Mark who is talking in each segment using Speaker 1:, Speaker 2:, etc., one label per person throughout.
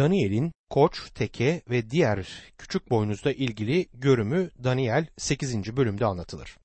Speaker 1: Daniel'in koç, teke ve diğer küçük boynuzla ilgili görümü Daniel 8. bölümde anlatılır.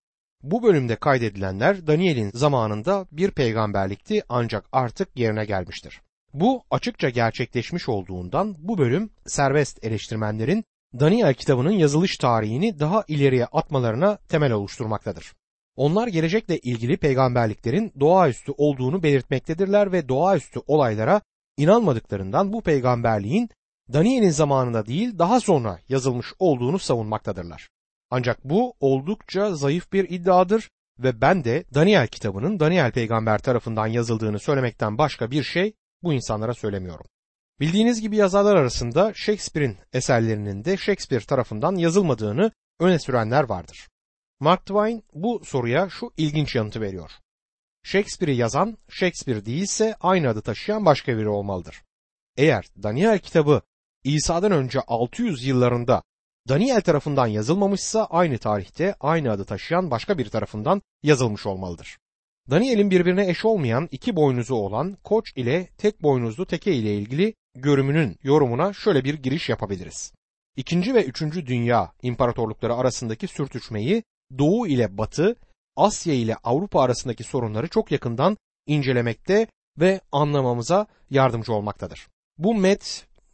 Speaker 1: Bu bölümde kaydedilenler Daniel'in zamanında bir peygamberlikti ancak artık yerine gelmiştir. Bu açıkça gerçekleşmiş olduğundan bu bölüm serbest eleştirmenlerin Daniel kitabının yazılış tarihini daha ileriye atmalarına temel oluşturmaktadır. Onlar gelecekle ilgili peygamberliklerin doğaüstü olduğunu belirtmektedirler ve doğaüstü olaylara inanmadıklarından bu peygamberliğin Daniel'in zamanında değil daha sonra yazılmış olduğunu savunmaktadırlar. Ancak bu oldukça zayıf bir iddiadır ve ben de Daniel kitabının Daniel peygamber tarafından yazıldığını söylemekten başka bir şey bu insanlara söylemiyorum. Bildiğiniz gibi yazarlar arasında Shakespeare'in eserlerinin de Shakespeare tarafından yazılmadığını öne sürenler vardır. Mark Twain bu soruya şu ilginç yanıtı veriyor. Shakespeare'i yazan Shakespeare değilse aynı adı taşıyan başka biri olmalıdır. Eğer Daniel kitabı İsa'dan önce 600 yıllarında Daniel tarafından yazılmamışsa aynı tarihte aynı adı taşıyan başka bir tarafından yazılmış olmalıdır. Daniel'in birbirine eş olmayan iki boynuzu olan koç ile tek boynuzlu teke ile ilgili görümünün yorumuna şöyle bir giriş yapabiliriz. İkinci ve üçüncü dünya imparatorlukları arasındaki sürtüşmeyi Doğu ile Batı, Asya ile Avrupa arasındaki sorunları çok yakından incelemekte ve anlamamıza yardımcı olmaktadır. Bu Med,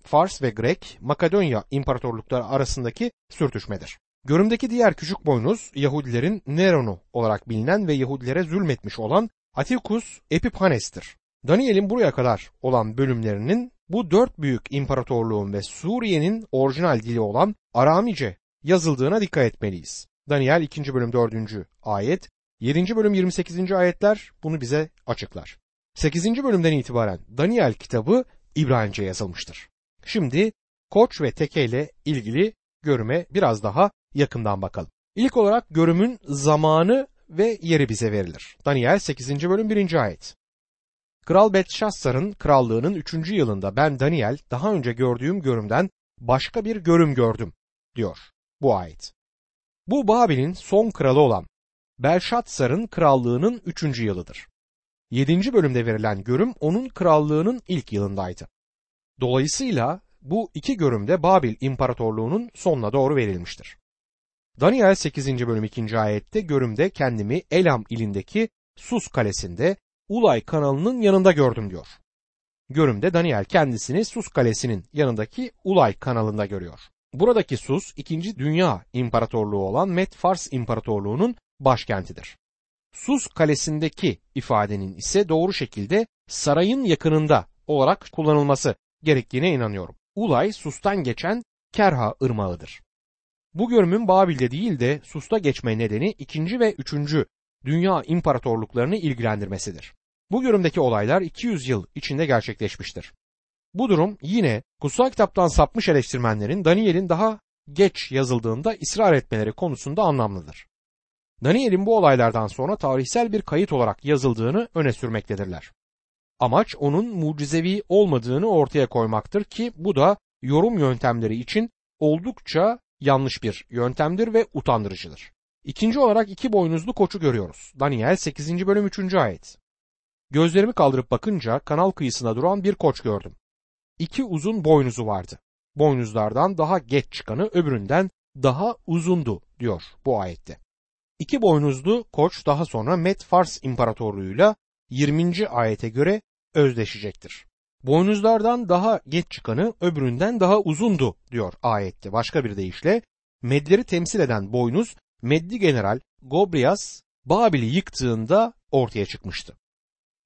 Speaker 1: Fars ve Grek, Makedonya imparatorlukları arasındaki sürtüşmedir. Görümdeki diğer küçük boynuz Yahudilerin Neron'u olarak bilinen ve Yahudilere zulmetmiş olan Atikus Epiphanes'tir. Daniel'in buraya kadar olan bölümlerinin bu dört büyük imparatorluğun ve Suriye'nin orijinal dili olan Aramice yazıldığına dikkat etmeliyiz. Daniel 2. bölüm 4. ayet, 7. bölüm 28. ayetler bunu bize açıklar. 8. bölümden itibaren Daniel kitabı İbranice yazılmıştır. Şimdi koç ve teke ile ilgili görüme biraz daha yakından bakalım. İlk olarak görümün zamanı ve yeri bize verilir. Daniel 8. bölüm 1. ayet. Kral Betşassar'ın krallığının 3. yılında ben Daniel daha önce gördüğüm görümden başka bir görüm gördüm diyor bu ayet. Bu Babil'in son kralı olan Belşatsar'ın krallığının 3. yılıdır. 7. bölümde verilen görüm onun krallığının ilk yılındaydı. Dolayısıyla bu iki görümde Babil İmparatorluğu'nun sonuna doğru verilmiştir. Daniel 8. bölüm 2. ayette görümde kendimi Elam ilindeki Sus kalesinde Ulay kanalının yanında gördüm diyor. Görümde Daniel kendisini Sus kalesinin yanındaki Ulay kanalında görüyor. Buradaki Sus 2. Dünya İmparatorluğu olan Med-Fars İmparatorluğu'nun başkentidir. Sus kalesindeki ifadenin ise doğru şekilde sarayın yakınında olarak kullanılması gerektiğine inanıyorum. Ulay Sus'tan geçen Kerha ırmağıdır. Bu görümün Babil'de değil de Sus'ta geçme nedeni 2. ve 3. Dünya imparatorluklarını ilgilendirmesidir. Bu görümdeki olaylar 200 yıl içinde gerçekleşmiştir. Bu durum yine kutsal kitaptan sapmış eleştirmenlerin Daniel'in daha geç yazıldığında ısrar etmeleri konusunda anlamlıdır. Daniel'in bu olaylardan sonra tarihsel bir kayıt olarak yazıldığını öne sürmektedirler. Amaç onun mucizevi olmadığını ortaya koymaktır ki bu da yorum yöntemleri için oldukça yanlış bir yöntemdir ve utandırıcıdır. İkinci olarak iki boynuzlu koçu görüyoruz. Daniel 8. bölüm 3. ayet. Gözlerimi kaldırıp bakınca kanal kıyısında duran bir koç gördüm. İki uzun boynuzu vardı. Boynuzlardan daha geç çıkanı öbüründen daha uzundu diyor bu ayette. İki boynuzlu koç daha sonra Med-Fars İmparatorluğu'yla 20. ayete göre özdeşecektir. Boynuzlardan daha geç çıkanı öbüründen daha uzundu diyor ayette. Başka bir deyişle Medleri temsil eden boynuz Meddi General Gobrias Babil'i yıktığında ortaya çıkmıştı.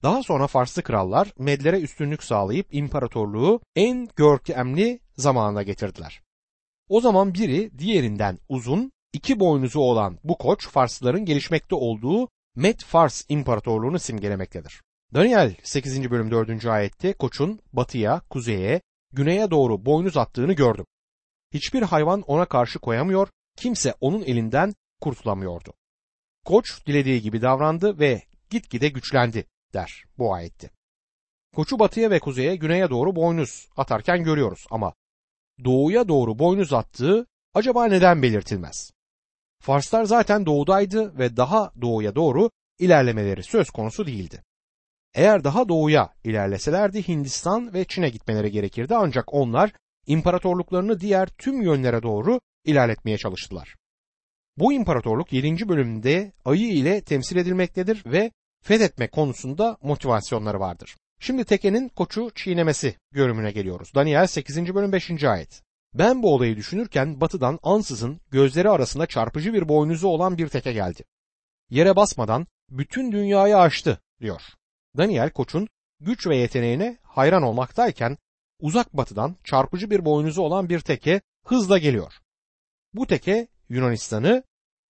Speaker 1: Daha sonra Farslı krallar Medlere üstünlük sağlayıp imparatorluğu en görkemli zamana getirdiler. O zaman biri diğerinden uzun, iki boynuzu olan bu koç Farslıların gelişmekte olduğu Med Fars İmparatorluğunu simgelemektedir. Daniel 8. bölüm 4. ayette koçun batıya, kuzeye, güneye doğru boynuz attığını gördüm. Hiçbir hayvan ona karşı koyamıyor, kimse onun elinden kurtulamıyordu. Koç dilediği gibi davrandı ve gitgide güçlendi der bu ayette. Koçu batıya ve kuzeye, güneye doğru boynuz atarken görüyoruz ama doğuya doğru boynuz attığı acaba neden belirtilmez? Farslar zaten doğudaydı ve daha doğuya doğru ilerlemeleri söz konusu değildi. Eğer daha doğuya ilerleselerdi Hindistan ve Çin'e gitmeleri gerekirdi ancak onlar imparatorluklarını diğer tüm yönlere doğru ilerletmeye çalıştılar. Bu imparatorluk 7. bölümde ayı ile temsil edilmektedir ve fethetme konusunda motivasyonları vardır. Şimdi tekenin koçu çiğnemesi görümüne geliyoruz. Daniel 8. bölüm 5. ayet. Ben bu olayı düşünürken batıdan ansızın gözleri arasında çarpıcı bir boynuzu olan bir teke geldi. Yere basmadan bütün dünyayı aştı diyor. Daniel koçun güç ve yeteneğine hayran olmaktayken uzak batıdan çarpıcı bir boynuzu olan bir teke hızla geliyor. Bu teke Yunanistan'ı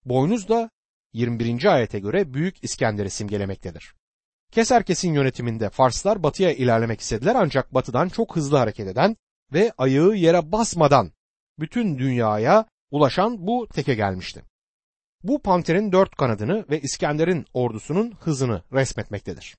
Speaker 1: boynuz da 21. ayete göre Büyük İskender'i simgelemektedir. Keserkes'in yönetiminde Farslar batıya ilerlemek istediler ancak batıdan çok hızlı hareket eden ve ayağı yere basmadan bütün dünyaya ulaşan bu teke gelmişti. Bu panterin dört kanadını ve İskender'in ordusunun hızını resmetmektedir.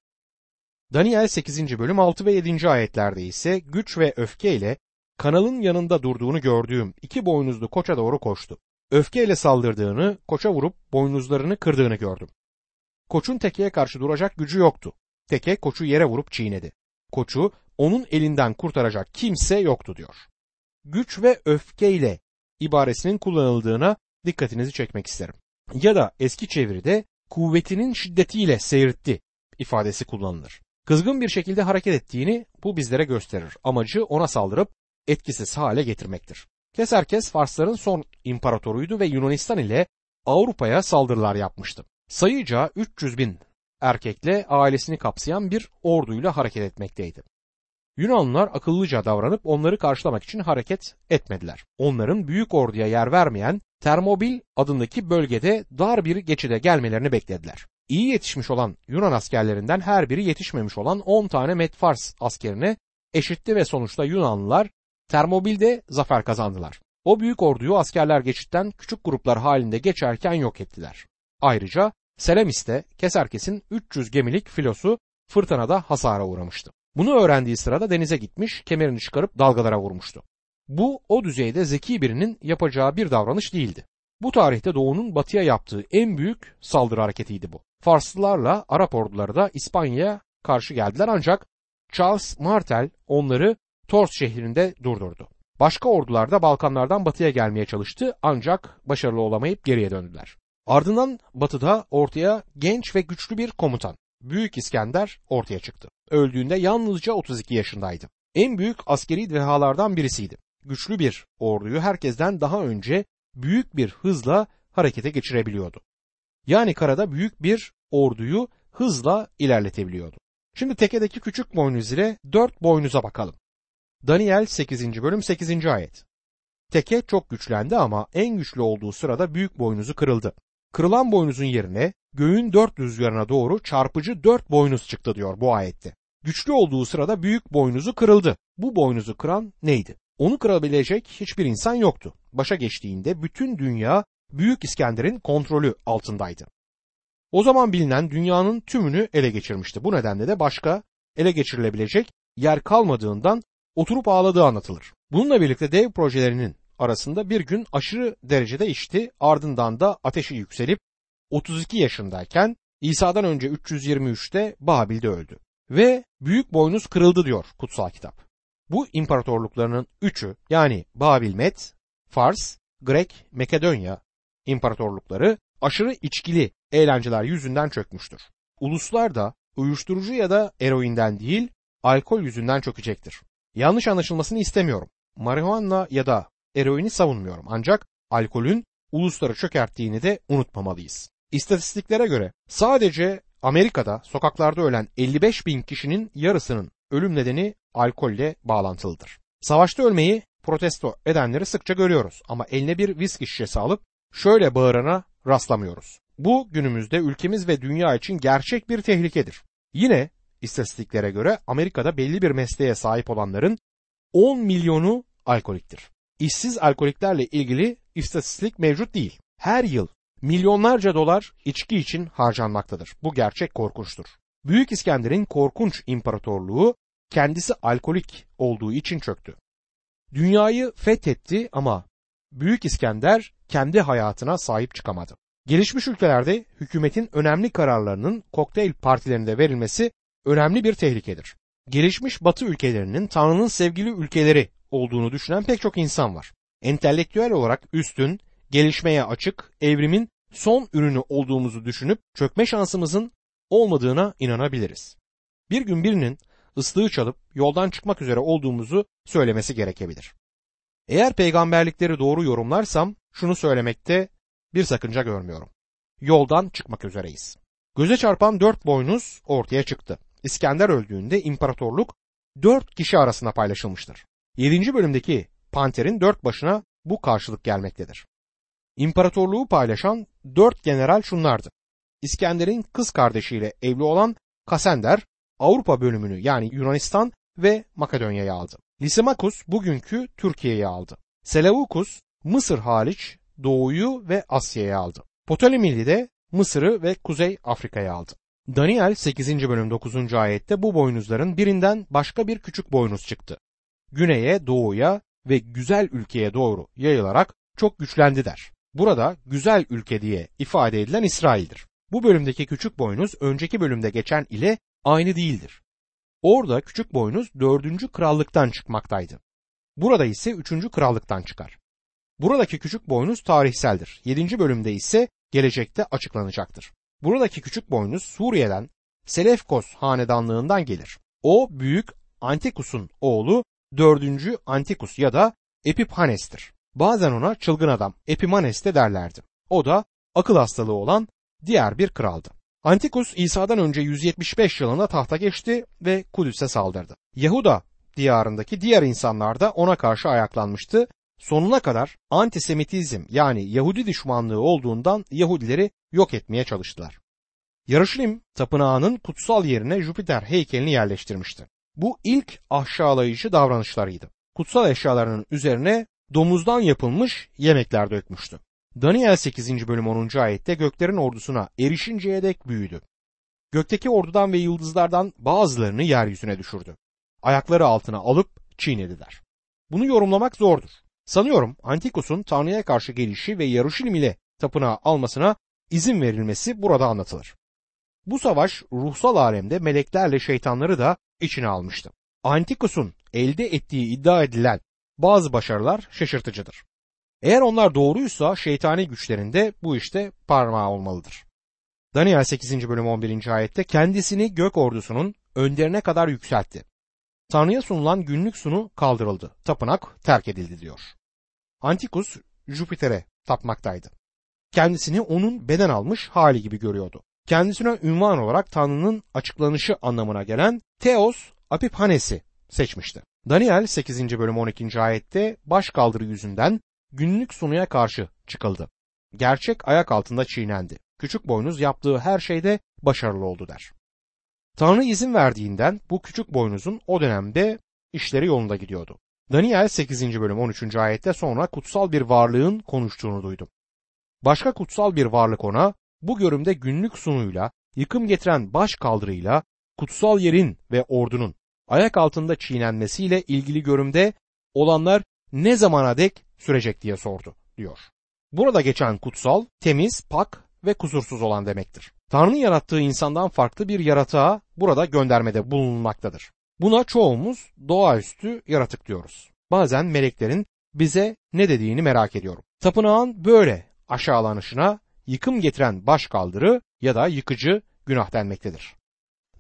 Speaker 1: Daniel 8. bölüm 6 ve 7. ayetlerde ise güç ve öfke ile kanalın yanında durduğunu gördüğüm iki boynuzlu koça doğru koştu. Öfkeyle saldırdığını, koça vurup boynuzlarını kırdığını gördüm. Koçun tekeye karşı duracak gücü yoktu. Teke koçu yere vurup çiğnedi. Koçu onun elinden kurtaracak kimse yoktu diyor. Güç ve öfkeyle ibaresinin kullanıldığına dikkatinizi çekmek isterim. Ya da eski çeviride kuvvetinin şiddetiyle seyirtti ifadesi kullanılır. Kızgın bir şekilde hareket ettiğini bu bizlere gösterir. Amacı ona saldırıp etkisiz hale getirmektir. Keserkes Farsların son imparatoruydu ve Yunanistan ile Avrupa'ya saldırılar yapmıştı. Sayıca 300 bin erkekle ailesini kapsayan bir orduyla hareket etmekteydi. Yunanlılar akıllıca davranıp onları karşılamak için hareket etmediler. Onların büyük orduya yer vermeyen Termobil adındaki bölgede dar bir geçide gelmelerini beklediler. İyi yetişmiş olan Yunan askerlerinden her biri yetişmemiş olan 10 tane Medfars askerine eşitti ve sonuçta Yunanlılar Termobil'de zafer kazandılar. O büyük orduyu askerler geçitten küçük gruplar halinde geçerken yok ettiler. Ayrıca Selemis'te Keserkes'in 300 gemilik filosu fırtınada hasara uğramıştı. Bunu öğrendiği sırada denize gitmiş, kemerini çıkarıp dalgalara vurmuştu. Bu o düzeyde zeki birinin yapacağı bir davranış değildi. Bu tarihte Doğu'nun batıya yaptığı en büyük saldırı hareketiydi bu. Farslılarla Arap orduları da İspanya'ya karşı geldiler ancak Charles Martel onları Tors şehrinde durdurdu. Başka ordular da Balkanlardan batıya gelmeye çalıştı ancak başarılı olamayıp geriye döndüler. Ardından batıda ortaya genç ve güçlü bir komutan Büyük İskender ortaya çıktı. Öldüğünde yalnızca 32 yaşındaydı. En büyük askeri dehalardan birisiydi. Güçlü bir orduyu herkesten daha önce büyük bir hızla harekete geçirebiliyordu. Yani karada büyük bir orduyu hızla ilerletebiliyordu. Şimdi tekedeki küçük boynuz ile dört boynuza bakalım. Daniel 8. bölüm 8. ayet. Teke çok güçlendi ama en güçlü olduğu sırada büyük boynuzu kırıldı. Kırılan boynuzun yerine göğün dört rüzgarına doğru çarpıcı dört boynuz çıktı diyor bu ayette. Güçlü olduğu sırada büyük boynuzu kırıldı. Bu boynuzu kıran neydi? Onu kırabilecek hiçbir insan yoktu. Başa geçtiğinde bütün dünya Büyük İskender'in kontrolü altındaydı. O zaman bilinen dünyanın tümünü ele geçirmişti. Bu nedenle de başka ele geçirilebilecek yer kalmadığından oturup ağladığı anlatılır. Bununla birlikte dev projelerinin arasında bir gün aşırı derecede içti ardından da ateşi yükselip 32 yaşındayken İsa'dan önce 323'te Babil'de öldü. Ve büyük boynuz kırıldı diyor kutsal kitap. Bu imparatorluklarının üçü yani Babil Med, Fars, Grek, Makedonya imparatorlukları aşırı içkili eğlenceler yüzünden çökmüştür. Uluslar da uyuşturucu ya da eroinden değil alkol yüzünden çökecektir. Yanlış anlaşılmasını istemiyorum. Marihuana ya da eroini savunmuyorum ancak alkolün ulusları çökerttiğini de unutmamalıyız. İstatistiklere göre sadece Amerika'da sokaklarda ölen 55 bin kişinin yarısının ölüm nedeni alkolle bağlantılıdır. Savaşta ölmeyi protesto edenleri sıkça görüyoruz ama eline bir viski şişesi alıp şöyle bağırana rastlamıyoruz. Bu günümüzde ülkemiz ve dünya için gerçek bir tehlikedir. Yine istatistiklere göre Amerika'da belli bir mesleğe sahip olanların 10 milyonu alkoliktir. İşsiz alkoliklerle ilgili istatistik mevcut değil. Her yıl milyonlarca dolar içki için harcanmaktadır. Bu gerçek korkunçtur. Büyük İskender'in korkunç imparatorluğu kendisi alkolik olduğu için çöktü. Dünyayı fethetti ama Büyük İskender kendi hayatına sahip çıkamadı. Gelişmiş ülkelerde hükümetin önemli kararlarının kokteyl partilerinde verilmesi önemli bir tehlikedir. Gelişmiş batı ülkelerinin Tanrı'nın sevgili ülkeleri olduğunu düşünen pek çok insan var. Entelektüel olarak üstün, gelişmeye açık, evrimin son ürünü olduğumuzu düşünüp çökme şansımızın olmadığına inanabiliriz. Bir gün birinin ıslığı çalıp yoldan çıkmak üzere olduğumuzu söylemesi gerekebilir. Eğer peygamberlikleri doğru yorumlarsam şunu söylemekte bir sakınca görmüyorum. Yoldan çıkmak üzereyiz. Göze çarpan dört boynuz ortaya çıktı. İskender öldüğünde imparatorluk dört kişi arasında paylaşılmıştır. Yedinci bölümdeki panterin dört başına bu karşılık gelmektedir. İmparatorluğu paylaşan dört general şunlardı. İskender'in kız kardeşiyle evli olan Kasender Avrupa bölümünü yani Yunanistan ve Makedonya'yı aldı. Lysimachus bugünkü Türkiye'yi aldı. Seleukus Mısır hariç Doğu'yu ve Asya'yı aldı. Ptolemili de Mısır'ı ve Kuzey Afrika'yı aldı. Daniel 8. bölüm 9. ayette bu boynuzların birinden başka bir küçük boynuz çıktı. Güneye, doğuya ve güzel ülkeye doğru yayılarak çok güçlendi der. Burada güzel ülke diye ifade edilen İsrail'dir. Bu bölümdeki küçük boynuz önceki bölümde geçen ile aynı değildir. Orada küçük boynuz dördüncü krallıktan çıkmaktaydı. Burada ise üçüncü krallıktan çıkar. Buradaki küçük boynuz tarihseldir. Yedinci bölümde ise gelecekte açıklanacaktır. Buradaki küçük boynuz Suriye'den Selefkos hanedanlığından gelir. O büyük Antikus'un oğlu dördüncü Antikus ya da Epiphanes'tir. Bazen ona çılgın adam Epimanes de derlerdi. O da akıl hastalığı olan diğer bir kraldı. Antikus İsa'dan önce 175 yılında tahta geçti ve Kudüs'e saldırdı. Yahuda diyarındaki diğer insanlar da ona karşı ayaklanmıştı. Sonuna kadar antisemitizm yani Yahudi düşmanlığı olduğundan Yahudileri yok etmeye çalıştılar. Yarışlim tapınağının kutsal yerine Jüpiter heykelini yerleştirmişti. Bu ilk aşağılayıcı davranışlarıydı. Kutsal eşyalarının üzerine domuzdan yapılmış yemekler dökmüştü. Daniel 8. bölüm 10. ayette göklerin ordusuna erişinceye dek büyüdü. Gökteki ordudan ve yıldızlardan bazılarını yeryüzüne düşürdü. Ayakları altına alıp çiğnediler. Bunu yorumlamak zordur. Sanıyorum Antikus'un Tanrı'ya karşı gelişi ve Yaruşilim ile tapınağı almasına izin verilmesi burada anlatılır. Bu savaş ruhsal alemde meleklerle şeytanları da içine almıştı. Antikus'un elde ettiği iddia edilen bazı başarılar şaşırtıcıdır. Eğer onlar doğruysa şeytani güçlerinde bu işte parmağı olmalıdır. Daniel 8. bölüm 11. ayette kendisini gök ordusunun önderine kadar yükseltti. Tanrı'ya sunulan günlük sunu kaldırıldı. Tapınak terk edildi diyor. Antikus Jüpiter'e tapmaktaydı. Kendisini onun beden almış hali gibi görüyordu. Kendisine ünvan olarak Tanrı'nın açıklanışı anlamına gelen Theos Apiphanes'i seçmişti. Daniel 8. bölüm 12. ayette baş kaldırı yüzünden günlük sunuya karşı çıkıldı. Gerçek ayak altında çiğnendi. Küçük boynuz yaptığı her şeyde başarılı oldu der. Tanrı izin verdiğinden bu küçük boynuzun o dönemde işleri yolunda gidiyordu. Daniel 8. bölüm 13. ayette sonra kutsal bir varlığın konuştuğunu duydum. Başka kutsal bir varlık ona bu görümde günlük sunuyla, yıkım getiren baş kaldırıyla, kutsal yerin ve ordunun ayak altında çiğnenmesiyle ilgili görümde olanlar ne zamana dek sürecek diye sordu diyor. Burada geçen kutsal, temiz, pak ve kusursuz olan demektir. Tanrı yarattığı insandan farklı bir yaratığa burada göndermede bulunmaktadır. Buna çoğumuz doğaüstü yaratık diyoruz. Bazen meleklerin bize ne dediğini merak ediyorum. Tapınağın böyle aşağılanışına yıkım getiren baş kaldırı ya da yıkıcı günah denmektedir.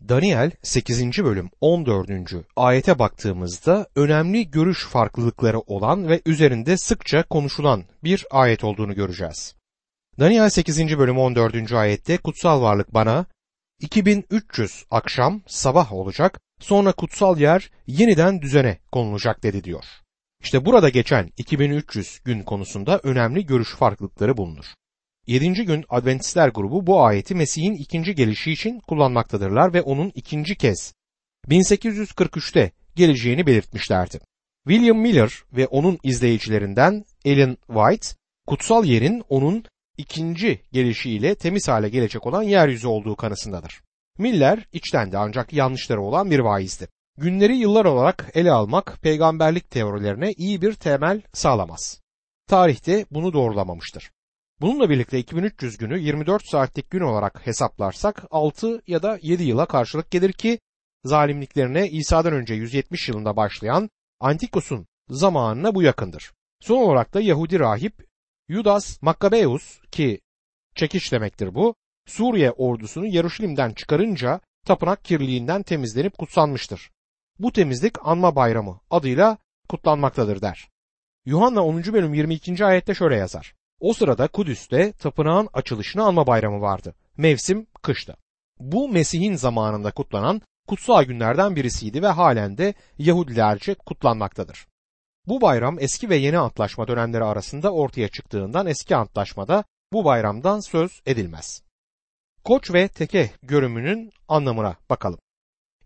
Speaker 1: Daniel 8. bölüm 14. ayete baktığımızda önemli görüş farklılıkları olan ve üzerinde sıkça konuşulan bir ayet olduğunu göreceğiz. Daniel 8. bölüm 14. ayette kutsal varlık bana 2300 akşam sabah olacak sonra kutsal yer yeniden düzene konulacak dedi diyor. İşte burada geçen 2300 gün konusunda önemli görüş farklılıkları bulunur. 7. gün Adventistler grubu bu ayeti Mesih'in ikinci gelişi için kullanmaktadırlar ve onun ikinci kez 1843'te geleceğini belirtmişlerdi. William Miller ve onun izleyicilerinden Ellen White, kutsal yerin onun ikinci gelişiyle temiz hale gelecek olan yeryüzü olduğu kanısındadır. Miller içten de ancak yanlışları olan bir vaizdi. Günleri yıllar olarak ele almak peygamberlik teorilerine iyi bir temel sağlamaz. Tarihte bunu doğrulamamıştır. Bununla birlikte 2300 günü 24 saatlik gün olarak hesaplarsak 6 ya da 7 yıla karşılık gelir ki zalimliklerine İsa'dan önce 170 yılında başlayan Antikus'un zamanına bu yakındır. Son olarak da Yahudi rahip Judas Maccabeus ki çekiş demektir bu, Suriye ordusunu Yaruşilim'den çıkarınca tapınak kirliliğinden temizlenip kutsanmıştır. Bu temizlik anma bayramı adıyla kutlanmaktadır der. Yuhanna 10. bölüm 22. ayette şöyle yazar. O sırada Kudüs'te tapınağın açılışını anma bayramı vardı. Mevsim kıştı. Bu Mesih'in zamanında kutlanan kutsal günlerden birisiydi ve halen de Yahudilerce kutlanmaktadır. Bu bayram eski ve yeni antlaşma dönemleri arasında ortaya çıktığından eski antlaşmada bu bayramdan söz edilmez. Koç ve teke görümünün anlamına bakalım.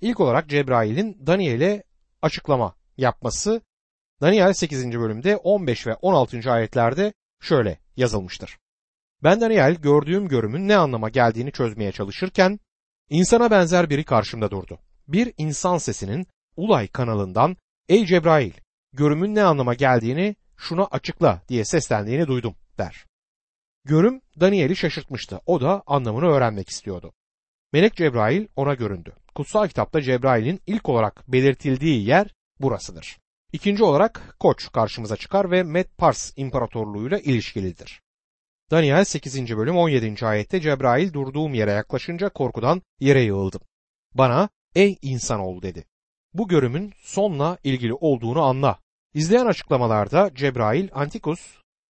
Speaker 1: İlk olarak Cebrail'in Daniel'e açıklama yapması Daniel 8. bölümde 15 ve 16. ayetlerde şöyle yazılmıştır. Ben Daniel gördüğüm görümün ne anlama geldiğini çözmeye çalışırken insana benzer biri karşımda durdu. Bir insan sesinin Ulay kanalından Ey Cebrail görümün ne anlama geldiğini şuna açıkla diye seslendiğini duydum der. Görüm Daniel'i şaşırtmıştı. O da anlamını öğrenmek istiyordu. Melek Cebrail ona göründü. Kutsal kitapta Cebrail'in ilk olarak belirtildiği yer burasıdır. İkinci olarak Koç karşımıza çıkar ve Med Pars İmparatorluğu'yla ilişkilidir. Daniel 8. bölüm 17. ayette Cebrail durduğum yere yaklaşınca korkudan yere yığıldım. Bana ey insanoğlu dedi. Bu görümün sonla ilgili olduğunu anla. İzleyen açıklamalarda Cebrail Antikus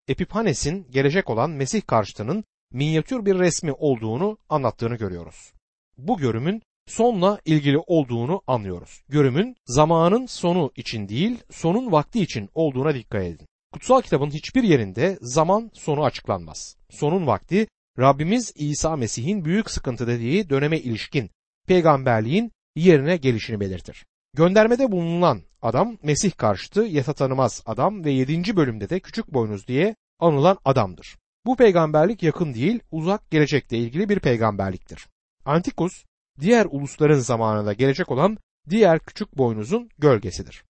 Speaker 1: Epiphanes'in gelecek olan Mesih karşıtının minyatür bir resmi olduğunu anlattığını görüyoruz. Bu görümün sonla ilgili olduğunu anlıyoruz. Görümün zamanın sonu için değil, sonun vakti için olduğuna dikkat edin. Kutsal kitabın hiçbir yerinde zaman sonu açıklanmaz. Sonun vakti Rabbimiz İsa Mesih'in büyük sıkıntı dediği döneme ilişkin peygamberliğin yerine gelişini belirtir. Göndermede bulunan adam Mesih karşıtı yasa tanımaz adam ve 7. bölümde de küçük boynuz diye anılan adamdır. Bu peygamberlik yakın değil, uzak gelecekle ilgili bir peygamberliktir. Antikus, diğer ulusların zamanında gelecek olan diğer küçük boynuzun gölgesidir.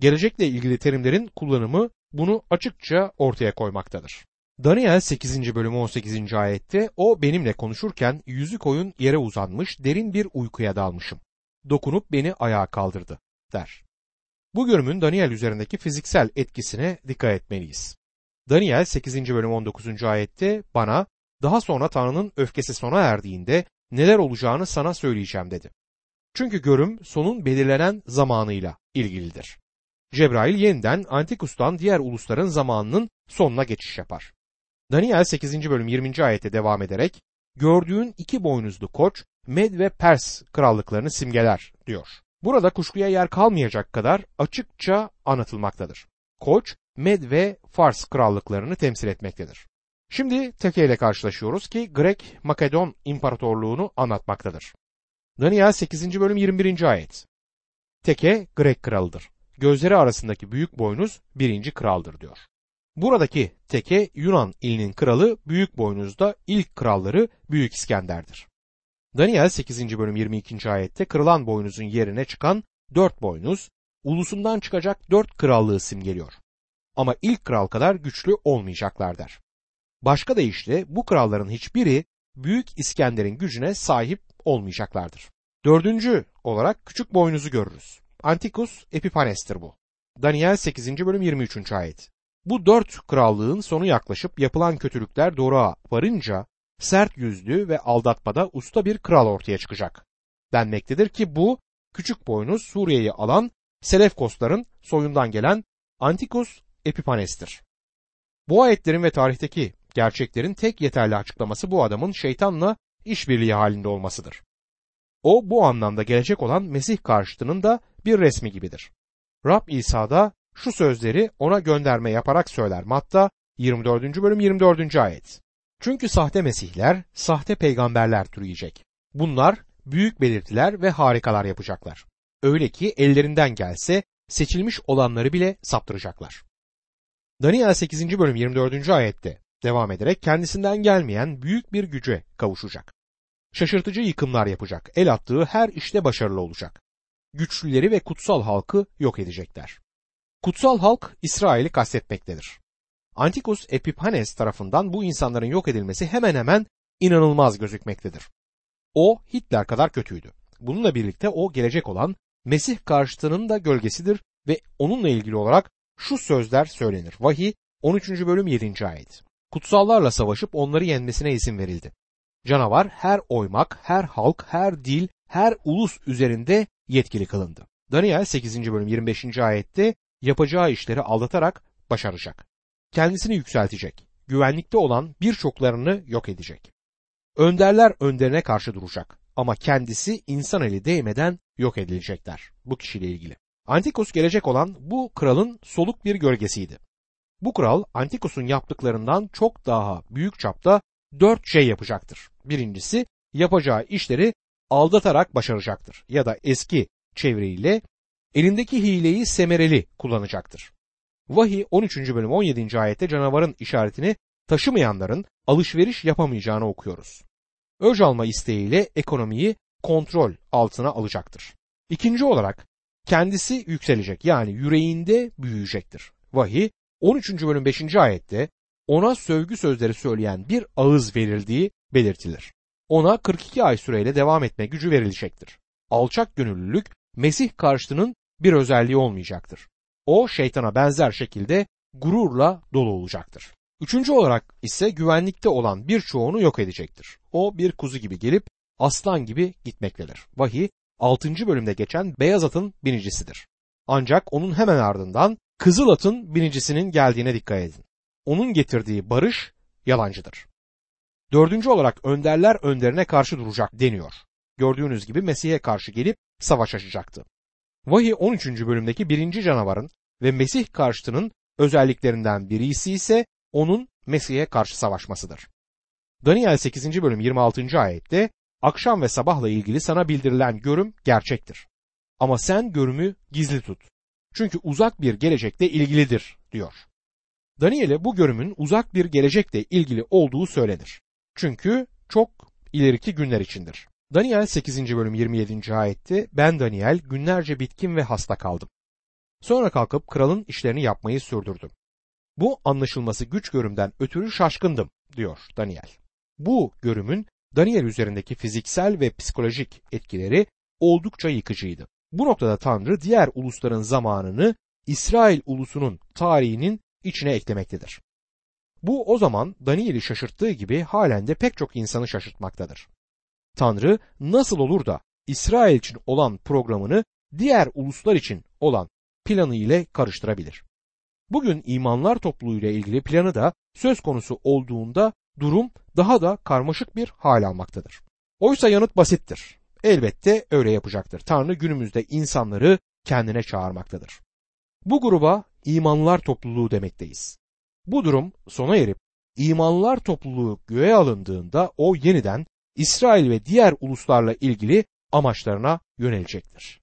Speaker 1: Gelecekle ilgili terimlerin kullanımı bunu açıkça ortaya koymaktadır. Daniel 8. bölüm 18. ayette o benimle konuşurken yüzü koyun yere uzanmış derin bir uykuya dalmışım. Dokunup beni ayağa kaldırdı der. Bu görümün Daniel üzerindeki fiziksel etkisine dikkat etmeliyiz. Daniel 8. bölüm 19. ayette bana daha sonra Tanrı'nın öfkesi sona erdiğinde neler olacağını sana söyleyeceğim dedi. Çünkü görüm sonun belirlenen zamanıyla ilgilidir. Cebrail yeniden Antikus'tan diğer ulusların zamanının sonuna geçiş yapar. Daniel 8. bölüm 20. ayette devam ederek gördüğün iki boynuzlu koç Med ve Pers krallıklarını simgeler diyor. Burada kuşkuya yer kalmayacak kadar açıkça anlatılmaktadır. Koç Med ve Fars krallıklarını temsil etmektedir. Şimdi Teke ile karşılaşıyoruz ki Grek Makedon İmparatorluğunu anlatmaktadır. Daniel 8. bölüm 21. ayet. Teke Grek kralıdır. Gözleri arasındaki büyük boynuz birinci kraldır diyor. Buradaki Teke Yunan ilinin kralı büyük boynuzda ilk kralları Büyük İskender'dir. Daniel 8. bölüm 22. ayette kırılan boynuzun yerine çıkan dört boynuz, ulusundan çıkacak dört krallığı simgeliyor. Ama ilk kral kadar güçlü olmayacaklar der. Başka deyişle bu kralların hiçbiri Büyük İskender'in gücüne sahip olmayacaklardır. Dördüncü olarak küçük boynuzu görürüz. Antikus Epiphanes'tir bu. Daniel 8. bölüm 23. ayet. Bu dört krallığın sonu yaklaşıp yapılan kötülükler doğruğa varınca sert yüzlü ve aldatmada usta bir kral ortaya çıkacak. Denmektedir ki bu küçük boynuz Suriye'yi alan Selefkosların soyundan gelen Antikus Epiphanes'tir. Bu ayetlerin ve tarihteki gerçeklerin tek yeterli açıklaması bu adamın şeytanla işbirliği halinde olmasıdır. O bu anlamda gelecek olan Mesih karşıtının da bir resmi gibidir. Rab İsa da şu sözleri ona gönderme yaparak söyler. Matta 24. bölüm 24. ayet. Çünkü sahte mesihler, sahte peygamberler türüyecek. Bunlar büyük belirtiler ve harikalar yapacaklar. Öyle ki ellerinden gelse seçilmiş olanları bile saptıracaklar. Daniel 8. bölüm 24. ayette devam ederek kendisinden gelmeyen büyük bir güce kavuşacak. Şaşırtıcı yıkımlar yapacak. El attığı her işte başarılı olacak. Güçlüleri ve kutsal halkı yok edecekler. Kutsal halk İsrail'i kastetmektedir. Antikus Epiphanes tarafından bu insanların yok edilmesi hemen hemen inanılmaz gözükmektedir. O Hitler kadar kötüydü. Bununla birlikte o gelecek olan Mesih karşıtının da gölgesidir ve onunla ilgili olarak şu sözler söylenir. Vahiy 13. bölüm 7. ayet. Kutsallarla savaşıp onları yenmesine izin verildi. Canavar her oymak, her halk, her dil, her ulus üzerinde yetkili kılındı. Daniel 8. bölüm 25. ayette yapacağı işleri aldatarak başaracak. Kendisini yükseltecek. Güvenlikte olan birçoklarını yok edecek. Önderler önderine karşı duracak ama kendisi insan eli değmeden yok edilecekler bu kişiyle ilgili. Antikos gelecek olan bu kralın soluk bir gölgesiydi. Bu kral Antikos'un yaptıklarından çok daha büyük çapta dört şey yapacaktır. Birincisi yapacağı işleri aldatarak başaracaktır ya da eski çeviriyle elindeki hileyi semereli kullanacaktır. Vahiy 13. bölüm 17. ayette canavarın işaretini taşımayanların alışveriş yapamayacağını okuyoruz. Öc alma isteğiyle ekonomiyi kontrol altına alacaktır. İkinci olarak kendisi yükselecek yani yüreğinde büyüyecektir. Vahiy 13. bölüm 5. ayette ona sövgü sözleri söyleyen bir ağız verildiği belirtilir. Ona 42 ay süreyle devam etme gücü verilecektir. Alçak gönüllülük Mesih karşıtının bir özelliği olmayacaktır. O şeytana benzer şekilde gururla dolu olacaktır. Üçüncü olarak ise güvenlikte olan birçoğunu yok edecektir. O bir kuzu gibi gelip aslan gibi gitmektedir. Vahiy 6. bölümde geçen beyaz atın binicisidir. Ancak onun hemen ardından kızıl atın binicisinin geldiğine dikkat edin. Onun getirdiği barış yalancıdır. Dördüncü olarak önderler önderine karşı duracak deniyor. Gördüğünüz gibi Mesih'e karşı gelip savaş açacaktı. Vahiy 13. bölümdeki birinci canavarın ve Mesih karşıtının özelliklerinden birisi ise onun Mesih'e karşı savaşmasıdır. Daniel 8. bölüm 26. ayette akşam ve sabahla ilgili sana bildirilen görüm gerçektir. Ama sen görümü gizli tut. Çünkü uzak bir gelecekte ilgilidir diyor. Daniel'e bu görümün uzak bir gelecekte ilgili olduğu söylenir. Çünkü çok ileriki günler içindir. Daniel 8. bölüm 27. ayette ben Daniel günlerce bitkin ve hasta kaldım. Sonra kalkıp kralın işlerini yapmayı sürdürdüm. Bu anlaşılması güç görümden ötürü şaşkındım diyor Daniel. Bu görümün Daniel üzerindeki fiziksel ve psikolojik etkileri oldukça yıkıcıydı. Bu noktada Tanrı diğer ulusların zamanını İsrail ulusunun tarihinin içine eklemektedir. Bu o zaman Daniel'i şaşırttığı gibi halen de pek çok insanı şaşırtmaktadır. Tanrı nasıl olur da İsrail için olan programını diğer uluslar için olan planı ile karıştırabilir? Bugün imanlar topluluğuyla ilgili planı da söz konusu olduğunda durum daha da karmaşık bir hal almaktadır. Oysa yanıt basittir. Elbette öyle yapacaktır. Tanrı günümüzde insanları kendine çağırmaktadır. Bu gruba imanlar topluluğu demekteyiz. Bu durum sona erip imanlar topluluğu göğe alındığında o yeniden İsrail ve diğer uluslarla ilgili amaçlarına yönelecektir.